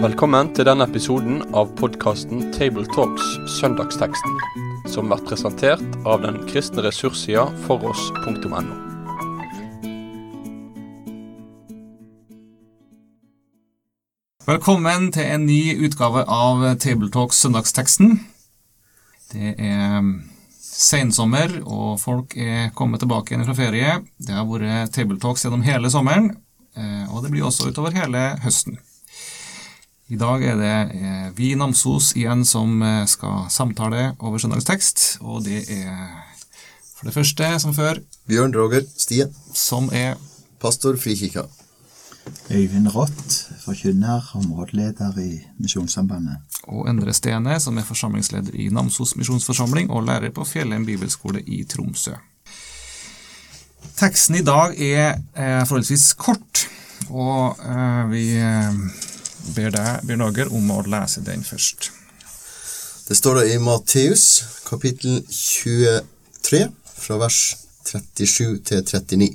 Velkommen til denne episoden av podkasten Tabletalks Søndagsteksten, som blir presentert av den kristne ressurssida foross.no. Velkommen til en ny utgave av Tabletalks Søndagsteksten. Det er sensommer, og folk er kommet tilbake igjen fra ferie. Det har vært Tabletalks gjennom hele sommeren, eh, og det blir også utover hele høsten. I dag er det eh, vi i Namsos igjen som eh, skal samtale over søndagstekst, og det er for det første, som før, Bjørn Roger Stien, som er pastor Frikirka. Øyvind Rott, forkynner, områdeleder i Misjonssambandet. og Endre Stene, som er forsamlingsleder i Namsos misjonsforsamling og lærer på Fjellheim bibelskole i Tromsø. Teksten i dag er eh, forholdsvis kort, og eh, vi eh, ber deg, Bjørn Åger, om å lese den først. Det står da i Matteus kapittel 23, fra vers 37 til 39.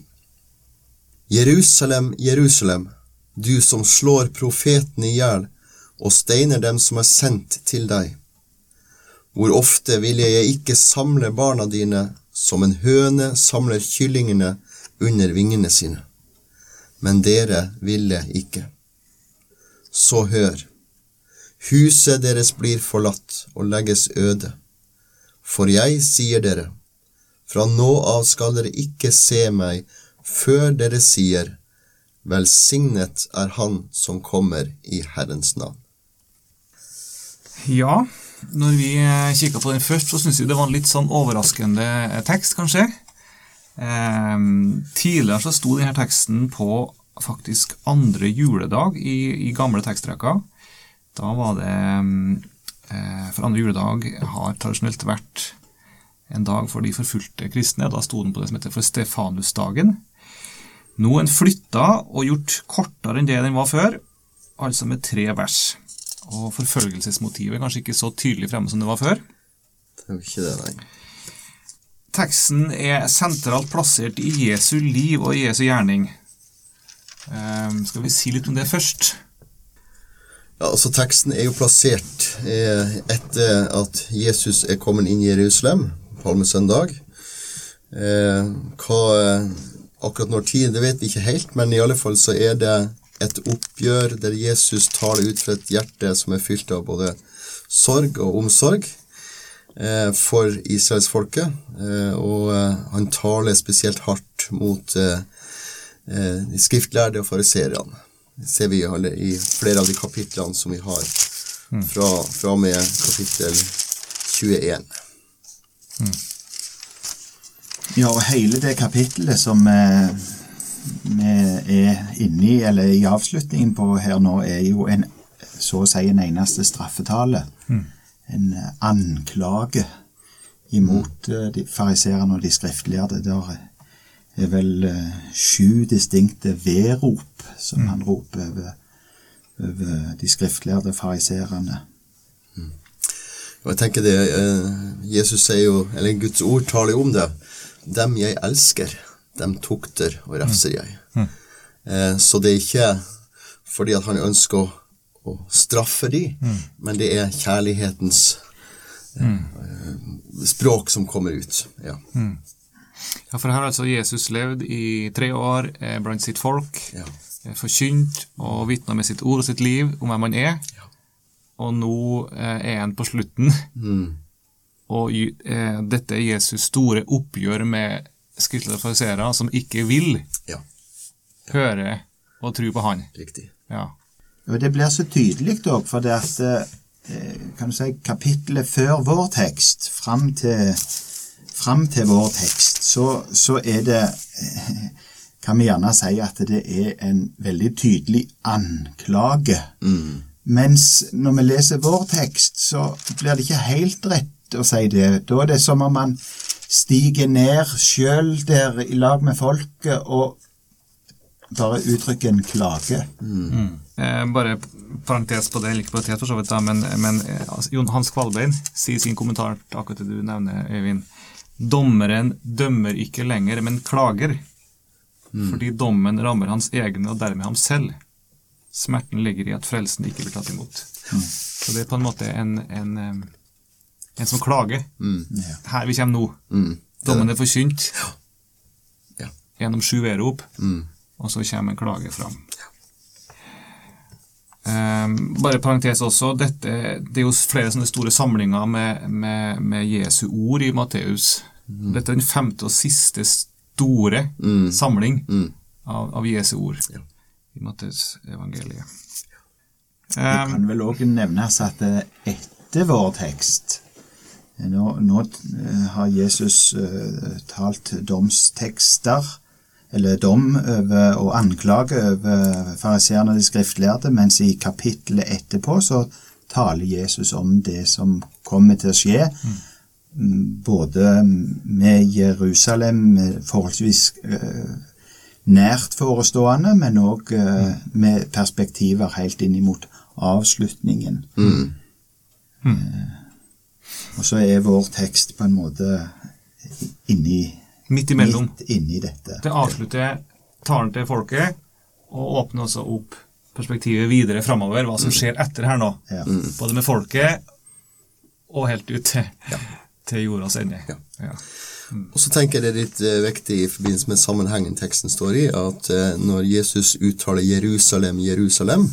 Jerusalem, Jerusalem, du som slår profetene i hjel og steiner dem som er sendt til deg. Hvor ofte ville jeg ikke samle barna dine som en høne samler kyllingene under vingene sine. Men dere ville ikke. Så hør, huset deres blir forlatt og legges øde. For jeg sier dere, fra nå av skal dere ikke se meg før dere sier, Velsignet er Han som kommer i Herrens navn. Ja, når vi kikka på den først, så syns vi det var en litt sånn overraskende tekst, kanskje. Eh, tidligere så sto denne teksten på faktisk andre juledag i, i gamle tekstrekker. Da var det eh, For andre juledag har tradisjonelt vært en dag for de forfulgte kristne. Da sto den på det som heter for Stefanusdagen. Nå er den flytta og gjort kortere enn det den var før, altså med tre vers. Og forfølgelsesmotivet er kanskje ikke så tydelig fremme som det var før. Det er jo ikke det, nei. Teksten er sentralt plassert i Jesu liv og Jesu gjerning. Um, skal vi si litt om det først? Ja, altså Teksten er jo plassert eh, etter at Jesus er kommet inn i Jerusalem, palmesøndag. Eh, hva akkurat når tid, det vet vi ikke helt, men i alle fall så er det et oppgjør der Jesus tar det ut fra et hjerte som er fylt av både sorg og omsorg eh, for israelsfolket. Eh, og eh, han taler spesielt hardt mot eh, eh, de skriftlærde og fariseerne. Det ser vi alle i flere av de kapitlene som vi har fra, fra og med kapittel 21. Ja, og hele det kapittelet som eh, vi er inne i, eller i avslutningen på her nå, er jo en så å si en eneste straffetale. En eh, anklage imot eh, de fariserene og de skriftlærde. Der er vel eh, sju distinkte vedrop som han roper over, over de skriftlærde fariserene. Og jeg tenker det, Jesus sier jo, eller Guds ord taler jo om det. Dem jeg elsker, dem tukter og refser jeg. Eh, så det er ikke fordi at han ønsker å, å straffe de, men det er kjærlighetens eh, språk som kommer ut. Ja. Ja, for her har altså Jesus levd i tre år eh, blant sitt folk, Ja. eh, forkynt og vitna med sitt ord og sitt liv om hvem han er. Ja. Og nå eh, er han på slutten. Og eh, dette er Jesus store oppgjør med skriftlige fariseere som ikke vil ja, høre og tro på han. riktig. Ja. Og det blir så tydelig òg, for det at eh, kan du si, kapittelet før vår tekst, fram til, fram til vår tekst, så, så er det eh, Kan vi gjerne si at det er en veldig tydelig anklage. Mens når vi leser vår tekst, så blir det ikke helt rett å si det. Da er det som om man stiger ned sjøl der i lag med folket og bare uttrykker en klage. Eh, bare parentes på det, eller ikke parentes for så vidt, da, men, men eh, Jon Hans Kvalbein sier sin kommentar til akkurat det du nevner, Øyvind. Dommeren dømmer ikke lenger, men klager. fordi dommen rammer hans egne og dermed ham selv. Smerten ligger i at frelsen ikke blir tatt imot. Så det er på en måte en, en, em, en som klager. Ja. Her vi kommer nå. Mm. Dommen er forkynt Ja. gjennom sju vedrop, Mm. og så kommer en klage fram. Um, bare parentes også, dette, det er jo flere sånne store samlinger med, med, med Jesu ord i Matteus. Dette er den femte og siste store Mm. samling Mm. av, av Jesu ord Ja. i Matteus evangeliet. Det Ehm, kan vel òg nevnes at etter vår tekst Nå, nå eh, har Jesus eh, talt domstekster, eller dom over, og anklage over fariseerne og de skriftlærde, mens i kapittelet etterpå så taler Jesus om det som kommer til å skje. Mm, Både med Jerusalem med forholdsvis eh, nært forestående, men òg med perspektiver helt inn mot avslutningen. Mm. Og så er vår tekst på en måte inni, midt imellom. midt inni dette. Det avslutter talen til folket, og åpner også opp perspektivet videre framover, hva som skjer etter her nå. Ja. Både med folket og helt ut til, til jordas ende. Ja. Ja. Og så tenker jeg det er litt uh, viktig i forbindelse med sammenhengen teksten står i, at uh, når Jesus uttaler Jerusalem, Jerusalem,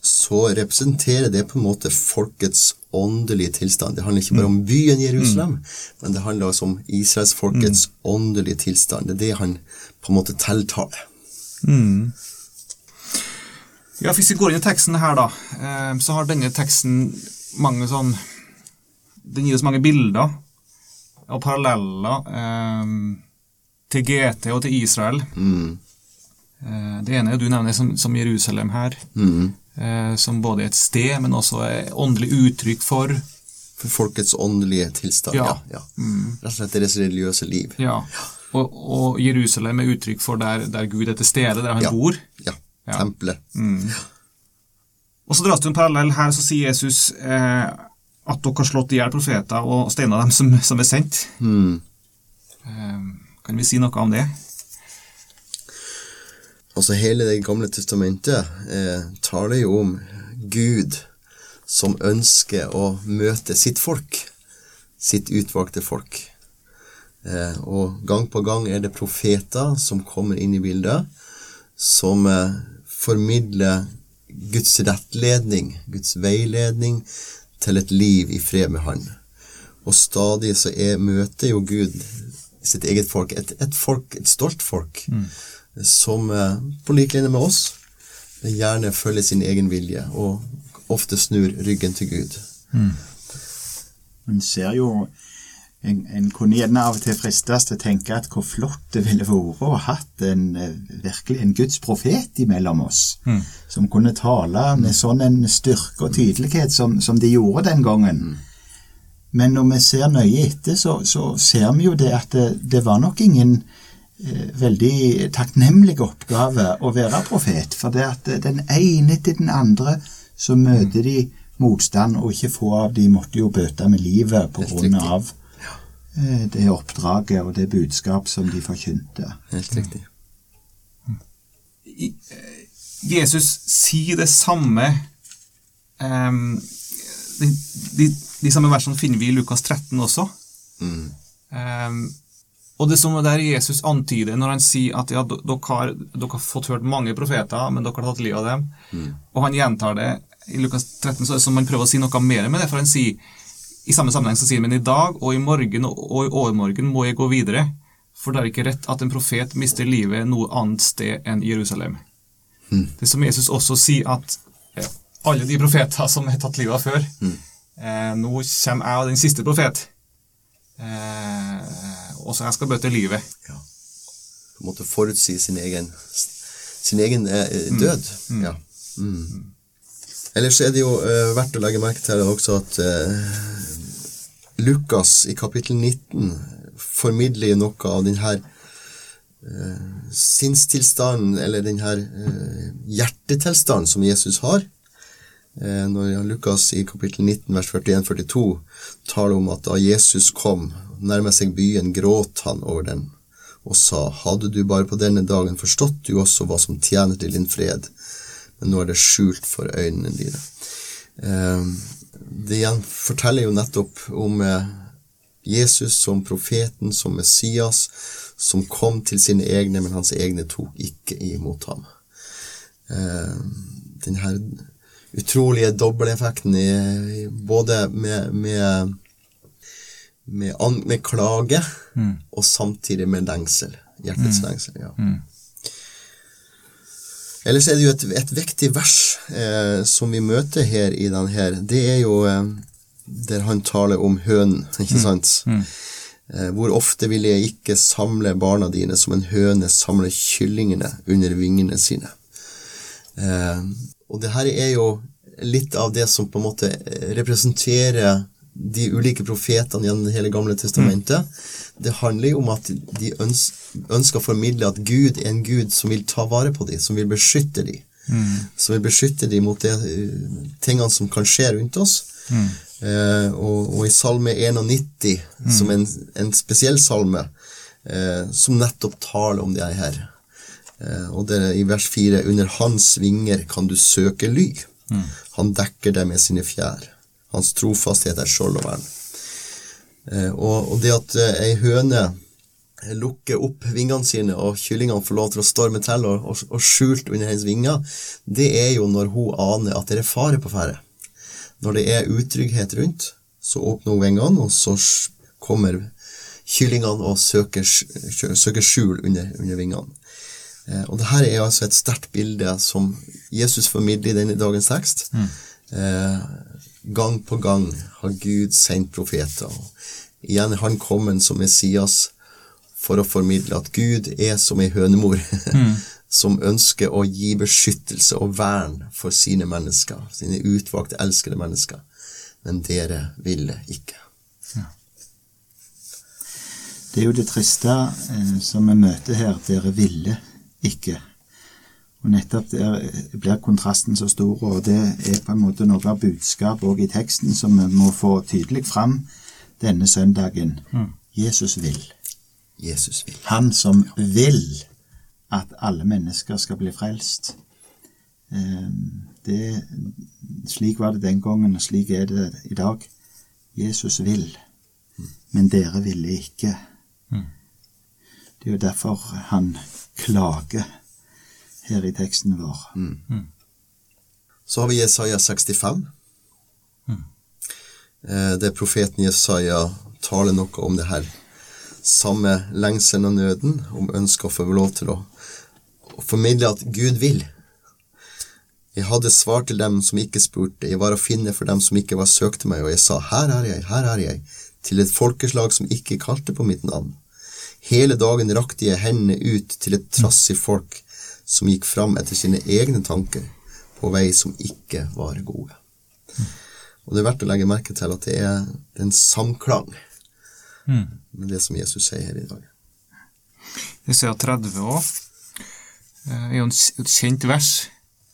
så representerer det på en måte folkets åndelige tilstand. Det handler ikke bare om byen Jerusalem, men det handler også om israelsfolkets åndelige tilstand. Det er det han på en måte tiltaler. Ja, Hvis vi går inn i teksten her, da, eh, så har denne teksten mange sånn Den gir oss mange bilder og paralleller eh, til GT og til Israel. Mm. Eh, det ene du nevner som, som Jerusalem her, Mm. Eh, som både er et sted, men også er åndelig uttrykk for For folkets åndelige tilstand, ja. Ja. ja. Rett og slett deres religiøse liv. Ja. Og, og Jerusalem er uttrykk for der, der Gud er til stede, der han Ja. bor. Ja, tempelet. Og så dras det en parallell her, så sier Jesus eh, at dere har slått i hjel profeter og steina dem som, som er sendt. Mm. Eh, kan vi si noe om det? Altså hele Det gamle testamentet eh, taler jo om Gud som ønsker å møte sitt folk, sitt utvalgte folk. Eh, og gang på gang er det profeter som kommer inn i bildet, som eh, formidler Guds rettledning, Guds veiledning til et liv i fred med Han. Og stadig så er, møter jo Gud sitt eget folk, et, et folk, et stolt folk, som eh, på lik linje med oss gjerne følger sin egen vilje og ofte snur ryggen til Gud. En ser jo en, en kunne gjerne av og til fristes til å tenke at hvor flott det ville vært å ha hatt en, eh, virkelig en Guds profet imellom oss, som kunne tale med sånn en styrke og tydelighet som, som de gjorde den gangen. Men når vi ser nøye etter, så, så ser vi jo det at det, det var nok ingen eh, veldig takknemlig oppgave å være profet. For det at den ene til den andre så møter de motstand, og ikke få av de måtte jo bøte med livet av eh, det oppdraget og det budskap som de forkynte. Helt riktig. Eh, Jesus sier det samme um, de, de, de samme versene finner vi i Lukas 13 også. Mm. Ehm, og det som der Jesus antyder når han sier at ja, dere har, dere har fått hørt mange profeter, men dere har tatt livet av dem. Og han gjentar det i Lukas 13, så er det som han prøver å si noe mer med det. For han sier i samme sammenheng så sier han, men i dag og i morgen og i overmorgen må jeg gå videre. For det er ikke rett at en profet mister livet noe annet sted enn Jerusalem. Det er som Jesus også sier at eh, alle de profeter som har tatt livet av før, eh, nå kommer jeg og den siste profet. Eh, og så jeg skal bøte livet. Ja. På en måte forutsi sin egen, sin egen eh, død. Ja. Mm. Ellers er det jo uh, verdt å legge merke til også at uh, Lukas i kapittel 19 formidler noe av denne uh, sinnstilstanden, eller denne hjertetilstanden som Jesus har. Når Lukas i kapittel 19 vers 41-42 taler om at da Jesus kom, nærmet seg byen, gråt han over den og sa, hadde du bare på denne dagen forstått du også hva som tjener til din fred, men nå er det skjult for øynene dine. Eh, det igjen forteller jo nettopp om eh, Jesus som profeten, som Messias, som kom til sine egne, men hans egne tok ikke imot ham. Denne utrolige dobbeleffekten i, både med, med, med, an, med klage Mm. og samtidig med lengsel. Hjertets lengsel, ja. Mm. Ellers er det jo et, et viktig vers eh, som vi møter her i den her. Det er jo eh, der han taler om hønen, ikke sant? Mm. Eh, hvor ofte vil jeg ikke samle barna dine som en høne samler kyllingene under vingene sine. Eh, og det her er jo litt av det som på en måte representerer de ulike profetene gjennom hele gamle testamentet. Det handler jo om at de øns ønsker å formidle at Gud er en Gud som vil ta vare på dem, som vil beskytte dem. Som vil beskytte dem mot de tingene som kan skje rundt oss. Eh, og, og i Salme 91, som en, en spesiell salme, eh, som nettopp taler om det her. Eh, og det er i vers 4 Under hans vinger kan du søke ly. Han dekker deg med sine fjær. Hans trofasthet er skjold og vern. Eh, og, og det at eh, ei høne lukker opp vingene sine, og kyllingene får lov til å storme til og, og, og skjult under hennes vinger, det er jo når hun aner at det er fare på ferde. Når det er utrygghet rundt, så åpner hun vingene, og så kommer kyllingene og søker, søker skjul under, under vingene. Eh, og det her er altså et sterkt bilde som Jesus formidler i denne dagens tekst. Eh, gang på gang har Gud sendt profeter. Igjen er han kommet som Messias for å formidle at Gud er som ei hønemor som ønsker å gi beskyttelse og vern for sine mennesker, sine utvalgte, elskede mennesker. Men dere ville ikke. Det er jo det triste eh, som vi møter her. Dere ville ikke. Og nettopp der blir kontrasten så stor, og det er på en måte noe av budskapet òg i teksten som vi må få tydelig fram denne søndagen. Jesus vil. Jesus vil. Han som vil at alle mennesker skal bli frelst. Eh, Det, slik var det den gangen, og slik er det i dag. Jesus vil, men dere ville ikke. Det er jo derfor han klager her i teksten vår. Så har vi Jesaja 65. Det Der profeten Jesaja taler noe om det her. Samme lengselen og nøden, om ønsket å få lov til å, å formidle at Gud vil. Jeg hadde svar til dem som ikke spurte, jeg var å finne for dem som ikke var søkte meg, og jeg sa, her er jeg, her er jeg, til et folkeslag som ikke kalte på mitt navn. Hele dagen rakte jeg hendene ut til et trassig folk som gikk fram etter sine egne tanker, på vei som ikke var gode. Og det er verdt å legge merke til at det er en samklang med det som Jesus sier her i dag. Jesaja 30 òg er jo et kjent vers.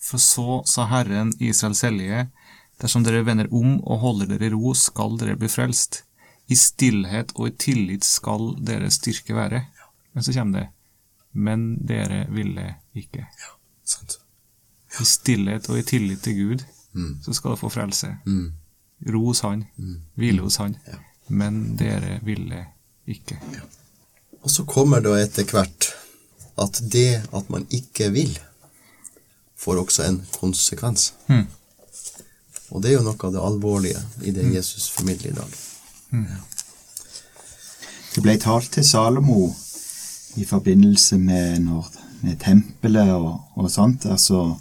For så sa Herren Israels hellige, dersom dere vender om og holder dere i ro, skal dere bli frelst. I stillhet og i tillit skal deres styrke være. Men så kommer det. Men dere ville ikke. Sant? I stillhet og i tillit til Gud, Mm. så skal dere få frelse. Mm. Ro hos Han, hvile hos Han. Ja. Men dere ville ikke. Og så kommer da etter hvert at det at man ikke vil, får også en konsekvens. Mm. Og det er jo noe av det alvorlige i det Jesus formidler i dag. Det ble talt til Salomo i forbindelse med, når, med tempelet og, og sånt. Altså,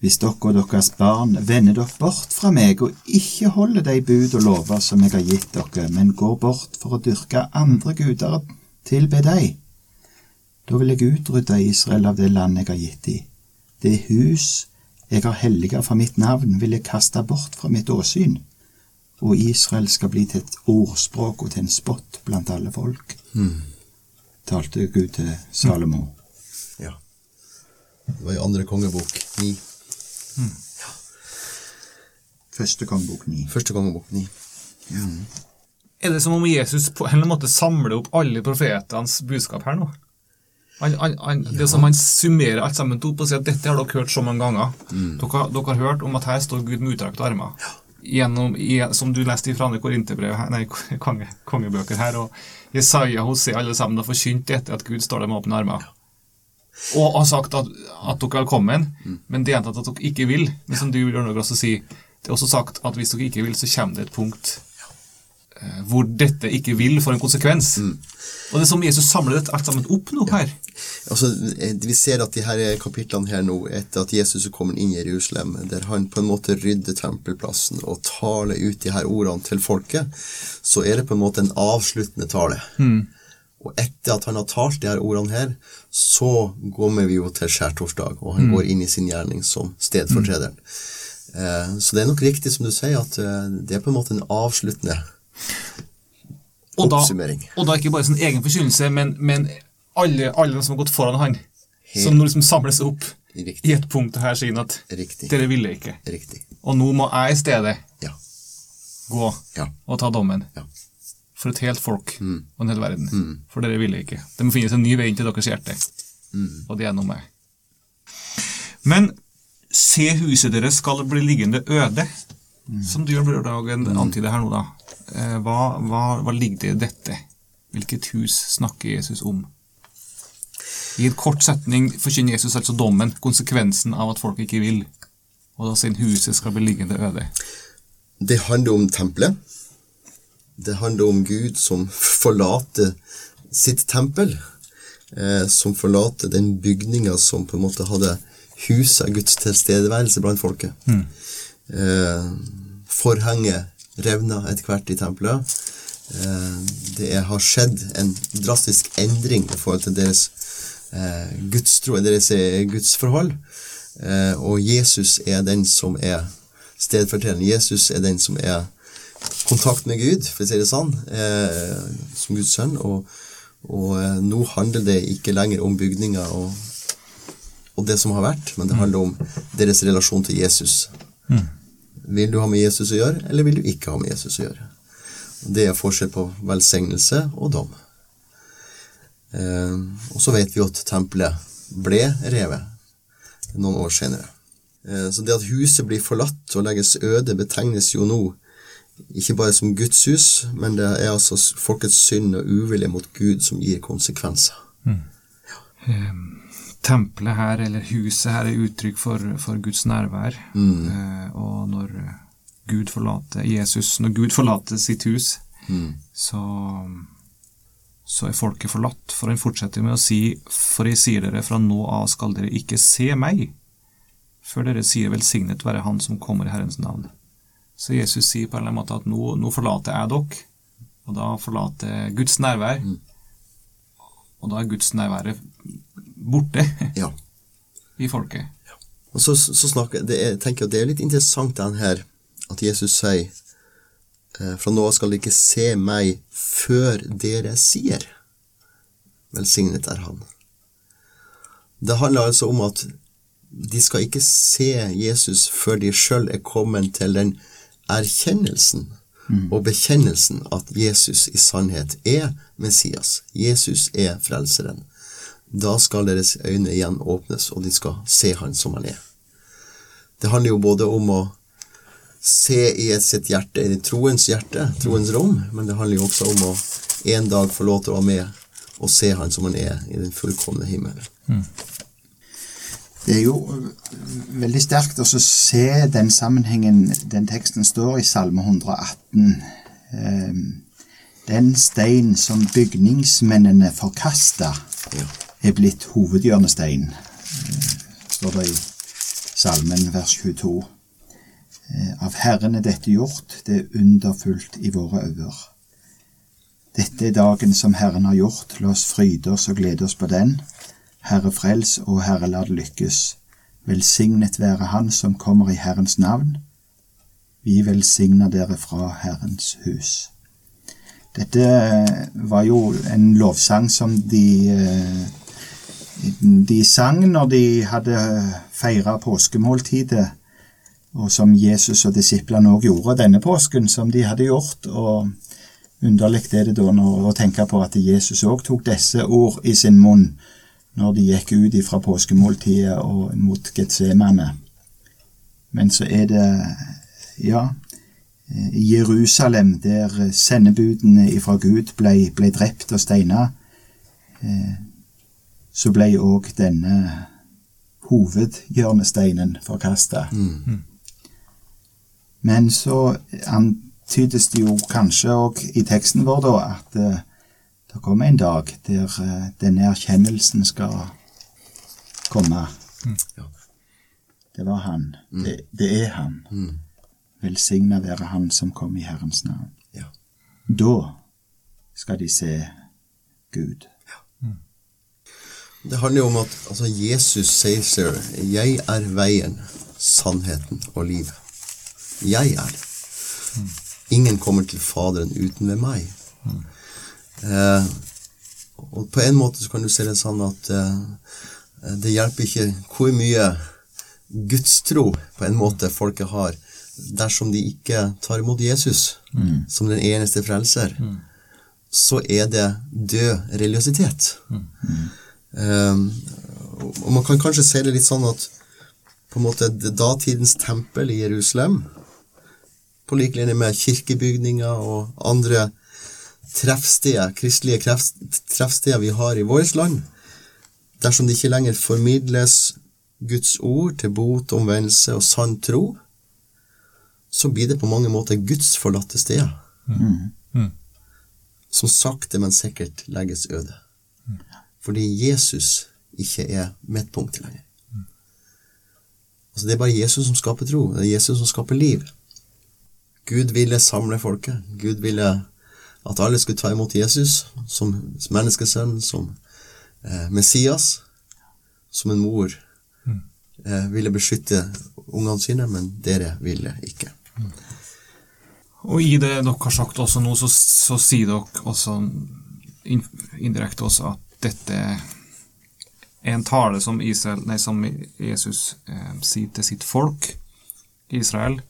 hvis dere og deres barn vender dere bort fra meg og ikke holder de bud og lover som jeg har gitt dere, men går bort for å dyrke andre guder og tilbe dem, da vil jeg utrydde Israel av det land jeg har gitt dem. Det hus jeg har helliga for mitt navn, vil jeg kaste bort fra mitt åsyn og Israel skal bli til et ordspråk og til en spott blant alle folk, talte Gud til Salomo. Ja. Det var i andre kongebok 9. Første kongebok ni. Første kongebok 9. Er det som om Jesus på en eller annen måte samler opp alle profetenes budskap her nå? Han, han, han, Det er som han summerer alt sammen opp og sier at dette har dere hørt så mange ganger. Dere, dere har hørt om at her står Gud med utdrakte armer. Gjennom, som du leste fra andre korinterbrev, nei, konge, kongebøker her, og Jesaja, Hosea, alle sammen har forkynt dette at Gud står der med åpne armer. Og har sagt at, at dere er velkommen, men det er gjentatt at dere ikke vil. Men som du Bjørn også si, det er også sagt at hvis dere ikke vil, så kommer det et punkt hvor dette ikke vil får en konsekvens. Og det er som Jesus samler dette alt sammen opp nå her. Altså, eh, vi ser at de her kapitlene her nå, etter at Jesus er kommet inn i Jerusalem, der han på en måte rydder tempelplassen og taler ut de her ordene til folket, så er det på en måte en avsluttende tale. Og etter at han har talt de her ordene her, så kommer vi jo til skjærtorsdag, og han går inn i sin gjerning som stedfortrederen. Eh, så det er nok riktig som du sier, at eh, det er på en måte en avsluttende Og da, oppsummering. og da ikke bare sin egen forkynnelse, men, men alle, alle som har gått foran han, som nå liksom samles opp i et punkt her sier at Riktig. dere ville ikke. Riktig. Og nå må jeg i stedet Ja. gå Ja. og ta dommen. Ja. For et helt folk Mm. og en hel verden. For dere ville ikke. Det må finnes en ny vei inn til deres hjerte. Mm. Og det er nå meg. Men se huset deres skal bli liggende øde. Som du gjør Brødhagen antyder her nå, da. Eh, Hva, hva, hva ligger det i dette? Hvilket hus snakker Jesus om? I en kort setning forkynner Jesus altså dommen, konsekvensen av at folk ikke vil. Og da sin huset skal bli liggende øde. Det handler om tempelet. Det handler om Gud som forlater sitt tempel. Eh, som forlater den bygninga som på en måte hadde husa Guds tilstedeværelse blant folket. Eh, forhenget revna etter hvert i tempelet. Eh, det er, har skjedd en drastisk endring i forhold til deres eh, gudstro, deres eh, gudsforhold. Og Jesus er den som er stedfortrederen. Jesus er den som er kontakt med Gud, for å si det sånn, som Guds sønn. Og, og nå handler det ikke lenger om bygninger og, og det som har vært, men det handler om deres relasjon til Jesus. Vil du ha med Jesus å gjøre, eller vil du ikke ha med Jesus å gjøre? Det er forskjell på velsignelse og dom. Eh, og så vet vi at tempelet ble revet noen år senere. Eh, så det at huset blir forlatt og legges øde, betegnes jo nå ikke bare som Guds hus, men det er altså folkets synd og uvilje mot Gud som gir konsekvenser. Tempelet her, eller huset her, er uttrykk for, for Guds nærvær. Eh, og når Gud forlater Jesus, når Gud forlater sitt hus, så, så er folket forlatt. For han fortsetter med å si, for jeg sier dere, fra nå av skal dere ikke se meg, før dere sier velsignet være Han som kommer i Herrens navn. Så Jesus sier på en eller annen måte at nå, nå forlater jeg dere, og da forlater Guds nærvær. Og da er Guds nærværet borte Ja. i folket. Og så, så snakker, det er, jeg tenker at det er litt interessant den her, at Jesus sier eh, fra nå av skal dere ikke se meg før dere sier velsignet er han. Det handler altså om at de skal ikke se Jesus før de sjøl er kommet til den erkjennelsen og bekjennelsen at Jesus i sannhet er Messias. Jesus er frelseren. Da skal deres øyne igjen åpnes, og de skal se han som han er. Det handler jo både om å se i sitt hjerte, i troens hjerte, troens rom, men det handler jo også om å en dag få lov til å være med og se han som han er i den fullkomne himmel. Det er jo øh, veldig sterkt å se den sammenhengen den teksten står i Salme 118. Ehm, Den stein som bygningsmennene forkasta, Ja. Er blitt hovedhjørnestein, eh, står det i Salmen vers 22. Eh, Av Herren er dette gjort, det er underfullt i våre øyne. Dette er dagen som Herren har gjort, la oss fryde oss og glede oss på den. Herre frels og Herre la det lykkes. Velsignet være Han som kommer i Herrens navn. Vi velsigner dere fra Herrens hus. Dette eh, var jo en lovsang som de eh, de sang når de hadde feira påskemåltidet, og som Jesus og disiplene òg gjorde denne påsken, som de hadde gjort. Og underlig er det da å tenke på at Jesus òg tok disse ord i sin munn når de gikk ut fra påskemåltidet og mot Getsemane. Men så er det, ja, Jerusalem, der sendebudene ifra Gud ble, ble drept og steina, eh, så ble òg denne hovedhjørnesteinen forkasta. Mm. Men så antydes det jo kanskje òg i teksten vår da at uh, det kommer en dag der uh, denne erkjennelsen skal komme. Ja. Det var han. Det, det er han. Mm. Velsigna være han som kom i Herrens navn. Ja. Da skal de se Gud. Det handler jo om at altså, Jesus sier selv 'Jeg er veien, sannheten og livet'. Jeg er det. Ingen kommer til Faderen uten ved meg. Eh, og på en måte så kan du se det sånn at eh, det hjelper ikke hvor mye gudstro på en måte folket har, dersom de ikke tar imot Jesus som den eneste frelser. Så er det død religiøsitet. Um, og man kan kanskje se det litt sånn at på en måte datidens tempel i Jerusalem, på lik linje med kirkebygninger og andre treffsteder, kristelige treffsteder vi har i vårt land, dersom det ikke lenger formidles Guds ord til bot, omvendelse og sann tro, så blir det på mange måter Guds forlatte steder, som sakte, men sikkert legges øde fordi Jesus ikke er midtpunktet lenger. Altså Det er bare Jesus som skaper tro. Det er Jesus som skaper liv. Gud ville samle folket. Gud ville at alle skulle ta imot Jesus som menneskesønn, som eh, Messias, som en mor eh, ville beskytte ungene sine, men dere ville ikke. Og i det dere har sagt også nå, så, så sier dere også indirekte også at dette er en tale som, Israel, nei, som Jesus eh, sier til sitt folk, Israel.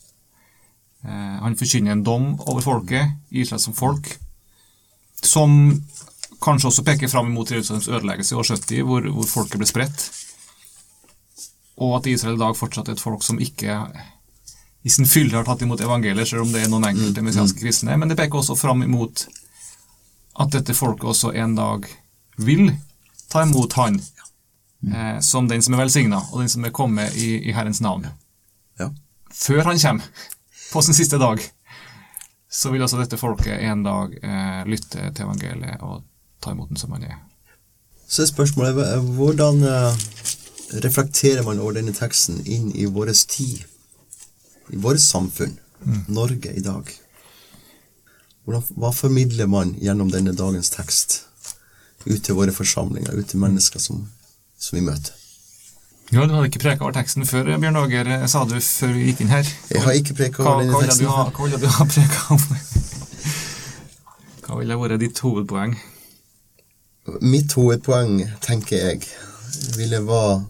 Eh, han forkynner en dom over folket, Israel som folk, som kanskje også peker fram imot Jerusalems ødeleggelse i år 70, hvor, hvor folket ble spredt. Og at Israel i dag fortsatt er et folk som ikke i sin fylle har tatt imot evangeliet, selv om det er noen enkelte messianske kristne. Men det peker også fram imot at dette folket også en dag vil ta imot Han eh, som den som er velsigna, og den som er kommet i, i Herrens navn. Ja. Før Han kommer, på sin siste dag, så vil altså dette folket en dag eh, lytte til evangeliet og ta imot den som han er. Så er spørsmålet hvordan eh, reflekterer man over denne teksten inn i vår tid? I vårt samfunn, Norge i dag? Hvordan, hva formidler man gjennom denne dagens tekst ut til våre forsamlinger, ut til mennesker som, som vi møter? Ja, Du hadde ikke preka over teksten før, Bjørn Åger, eh, sa du før vi gikk inn her. Jeg har ikke preka over denne ha, teksten. hva ville du ha preka om? Hva ville vært ditt hovedpoeng? Mitt hovedpoeng, tenker jeg, ville være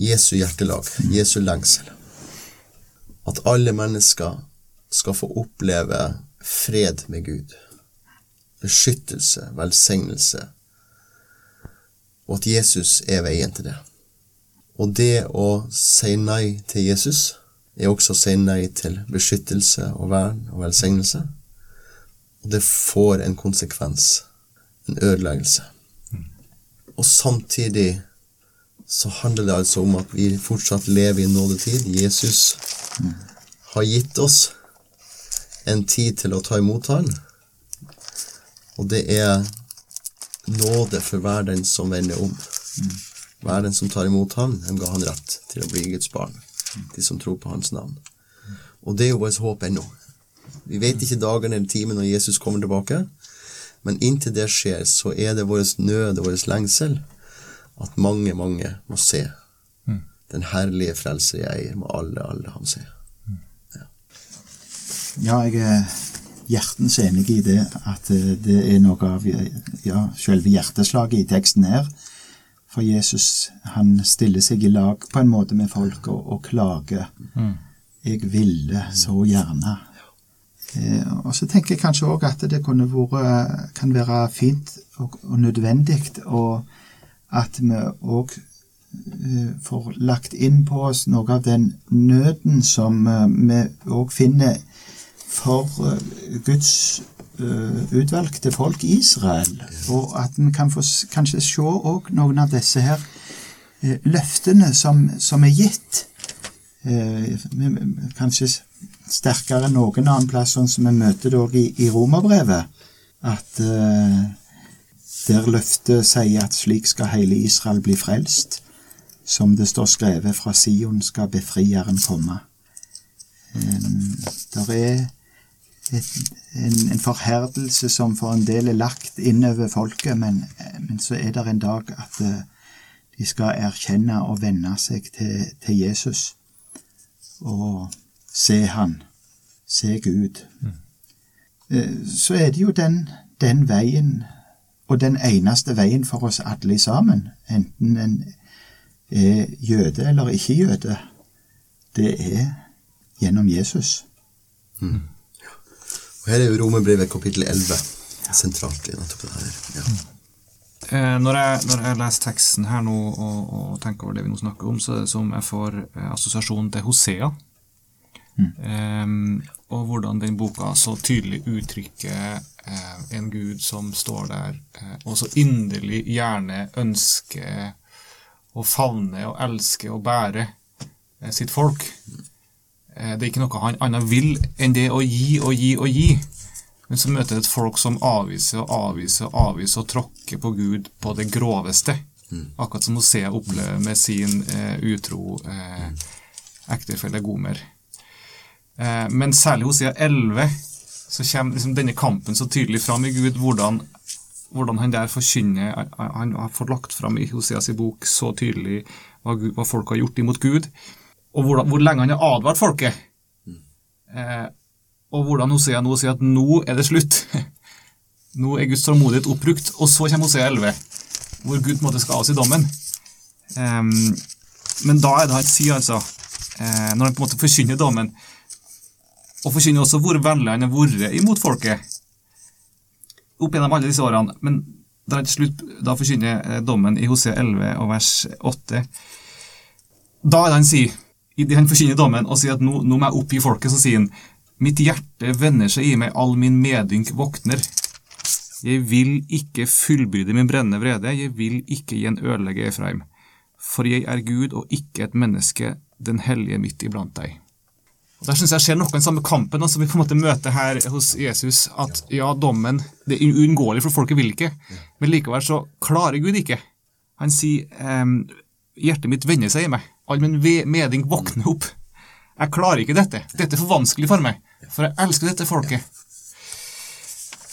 Jesu hjertelag, Jesu lengsel. At alle mennesker skal få oppleve fred med Gud. Beskyttelse, velsignelse. Og at Jesus er veien til det. Og det å si nei til Jesus er også å si nei til beskyttelse og vern og velsignelse. Og det får en konsekvens, en ødeleggelse. Og samtidig så handler det altså om at vi fortsatt lever i nådetid. Jesus har gitt oss en tid til å ta imot Han. Og det er nåde for hver den som vender om. Hver den som tar imot Han, dem ga Han rett til å bli Guds barn. De som tror på Hans navn. Og det er jo vårt håp ennå. Vi vet ikke dagen eller timen når Jesus kommer tilbake, men inntil det skjer, så er det vår nød og vår lengsel at mange, mange må se den herlige frelser jeg eier, må alle, alle ham se. Ja, jeg er hjertens enig i det, at eh, det er noe av ja, selve hjerteslaget i teksten her. For Jesus, han stiller seg i lag på en måte med folk og, og klager. Jeg ville så gjerne. Eh, og så tenker jeg kanskje òg at det kunne vært, kan være fint og, og nødvendig og at vi òg eh, får lagt inn på oss noe av den nøden som eh, vi òg finner for eh, Guds eh, utvalgte folk i Israel. Og at vi kan få kanskje se òg noen av disse her eh, løftene som, som er gitt. Kanskje sterkere enn noen annen plass, sånn som vi møter det òg i, i Romerbrevet. At der løftet sier at slik skal hele Israel bli frelst. Som det står skrevet, fra Sion skal befrieren komme. Um, der er en, en forherdelse som for en del er lagt innover folket, men, men så er det en dag at eh, de skal erkjenne og venne seg til, til Jesus. Og se Han. Se Gud. Mm. Så er det jo den, den veien, og den eneste veien for oss alle sammen, enten en er jøde eller ikke jøde, det er gjennom Jesus. Og her er jo Romerbrevet kapittel 11 sentralt i nettopp det her. Ja. Eh, når, jeg, når jeg leser teksten her nå og, og tenker over det vi nå snakker om, så er det som jeg får eh, assosiasjon til Hosea. Eh, og hvordan den boka så tydelig uttrykker eh, en gud som står der eh, og så inderlig gjerne ønsker å favne og elske og bære sitt folk. Eh, det er ikke noe han annet vil enn det å gi og gi og gi. Men så møter det et folk som avviser og avviser og avviser og tråkker på Gud på det groveste. Akkurat som Hosea opplever med sin eh, utro eh, ektefelle Gomer. Eh, men særlig Hosea 11 så kommer liksom denne kampen så tydelig fram i Gud, hvordan, hvordan han der forkynner Han har fått lagt fram i Hoseas bok så tydelig hva, Gud, hva folk har gjort imot Gud, og hvordan, hvor lenge han har advart folket. Eh, og hvordan Hosea nå sier at nå er det slutt. Nå er Guds tålmodighet oppbrukt. Og så kommer Hosea 11, hvor Gud på en måte skal avsi dommen. Ehm, men da er det han sier, altså, eh, når han på en måte forkynner dommen, og forkynner også hvor vennlig han har vært imot folket opp gjennom alle disse årene, men da han til slutt da forkynner eh, dommen i Hosea 11 og vers 8, da er det han sier, i det han forkynner dommen og sier at nå, nå må jeg oppgi folket, så sier han Mitt hjerte vender seg i meg, all min medynk våkner. Jeg vil ikke fullbyrde min brennende vrede, jeg vil ikke igjen ødelegge Efraim. For jeg er Gud og ikke et menneske, den hellige midt iblant deg. Og Der synes jeg skjer noe av den samme kampen som vi på en måte møter her hos Jesus, at ja, dommen det er uunngåelig, for folket vil ikke, men likevel så klarer Gud ikke. Han sier ehm, hjertet mitt vender seg i meg, all min meding våkner opp. Jeg klarer ikke dette. Dette er for vanskelig for meg, for jeg elsker dette folket.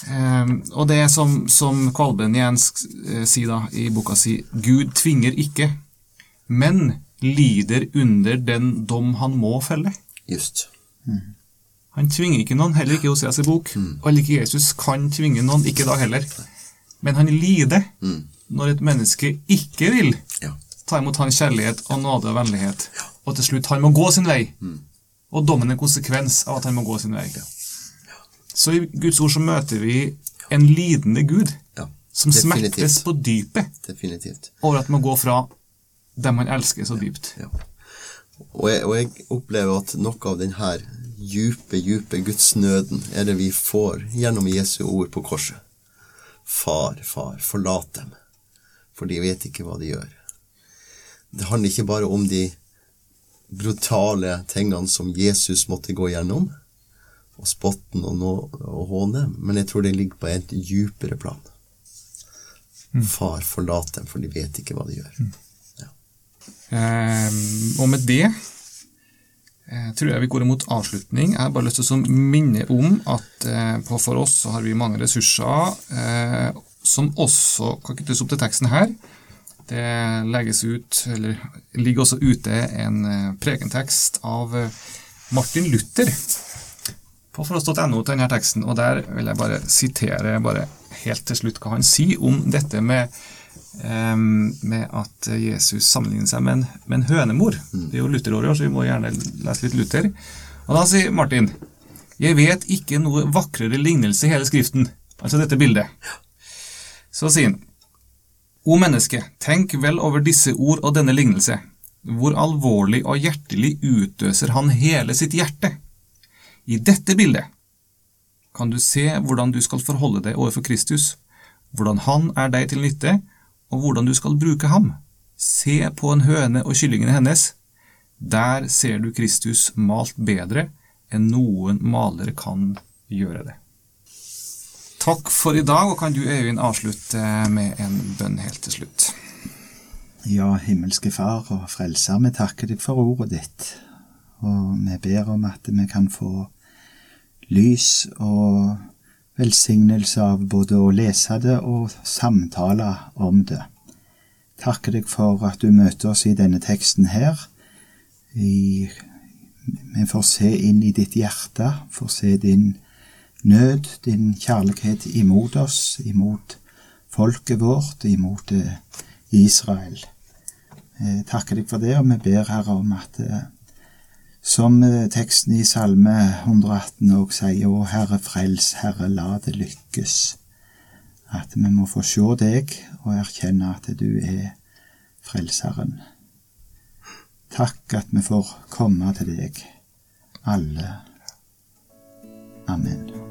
Um, og det er som, som Kvalben igjen eh, sier da i boka si, Gud tvinger ikke, men lider under den dom han må felle. Just. Han tvinger ikke noen, heller ikke Hoseas bok. Og heller ikke Jesus kan tvinge noen, ikke da heller. Men han lider når et menneske ikke vil Ja. Ta imot hans kjærlighet og nåde og vennlighet. Og til slutt, han må gå sin vei. Og dommen er en konsekvens av at han må gå sin vei. Så i Guds ord så møter vi en lidende Gud som Definitivt. smertes på dypet Definitivt. over at man går fra dem man elsker så dypt. Ja. Og jeg, og jeg opplever at noe av denne djupe, djupe gudsnøden er det vi får gjennom Jesu ord på korset. Far, far, forlat dem, for de vet ikke hva de gjør. Det handler ikke bare om de brutale tingene som Jesus måtte gå gjennom, og spotten og, nå, og håne, men jeg tror det ligger på et djupere plan. Far, forlat dem, for de vet ikke hva de gjør. Ehm, og med det eh, tror jeg vi går imot avslutning. Jeg har bare lyst til å minne om at eh, på For oss så har vi mange ressurser eh, som også kan knyttes opp til teksten her. Det legges ut, eller ligger også ute en eh, prekentekst av eh, Martin Luther på foross.no til denne teksten, og der vil jeg bare sitere bare helt til slutt hva han sier om dette med um, med at Jesus sammenligner seg med en, med en hønemor. Det er jo Luther-året, så vi må gjerne lese litt Luther. Og da sier Martin Jeg vet ikke noe vakrere lignelse i hele Skriften, altså dette bildet. Så sier han, O menneske, tenk vel over disse ord og denne lignelse. Hvor alvorlig og hjertelig utøser han hele sitt hjerte. I dette bildet kan du se hvordan du skal forholde deg overfor Kristus, hvordan han er deg til nytte, og hvordan du skal bruke ham. Se på en høne og kyllingene hennes. Der ser du Kristus malt bedre enn noen malere kan gjøre det. Takk for i dag, og kan du Øyvind avslutte med en bønn helt til slutt? Ja, himmelske Far og Frelser, vi takker deg for ordet ditt, og vi ber om at vi kan få lys og velsignelse av både å lese det og samtale om det. Takker deg for at du møter oss i denne teksten her. Vi får se inn i ditt hjerte, får se din nød, din kjærlighet imot oss, imot folket vårt, imot eh, Israel. Jeg takker deg for det, og vi ber Herre om at eh, som eh, teksten i Salme 118 òg sier, Å Herre frels, Herre la det lykkes. At vi må få se deg og erkjenne at du er Frelseren. Takk at vi får komme til deg, alle. Amen.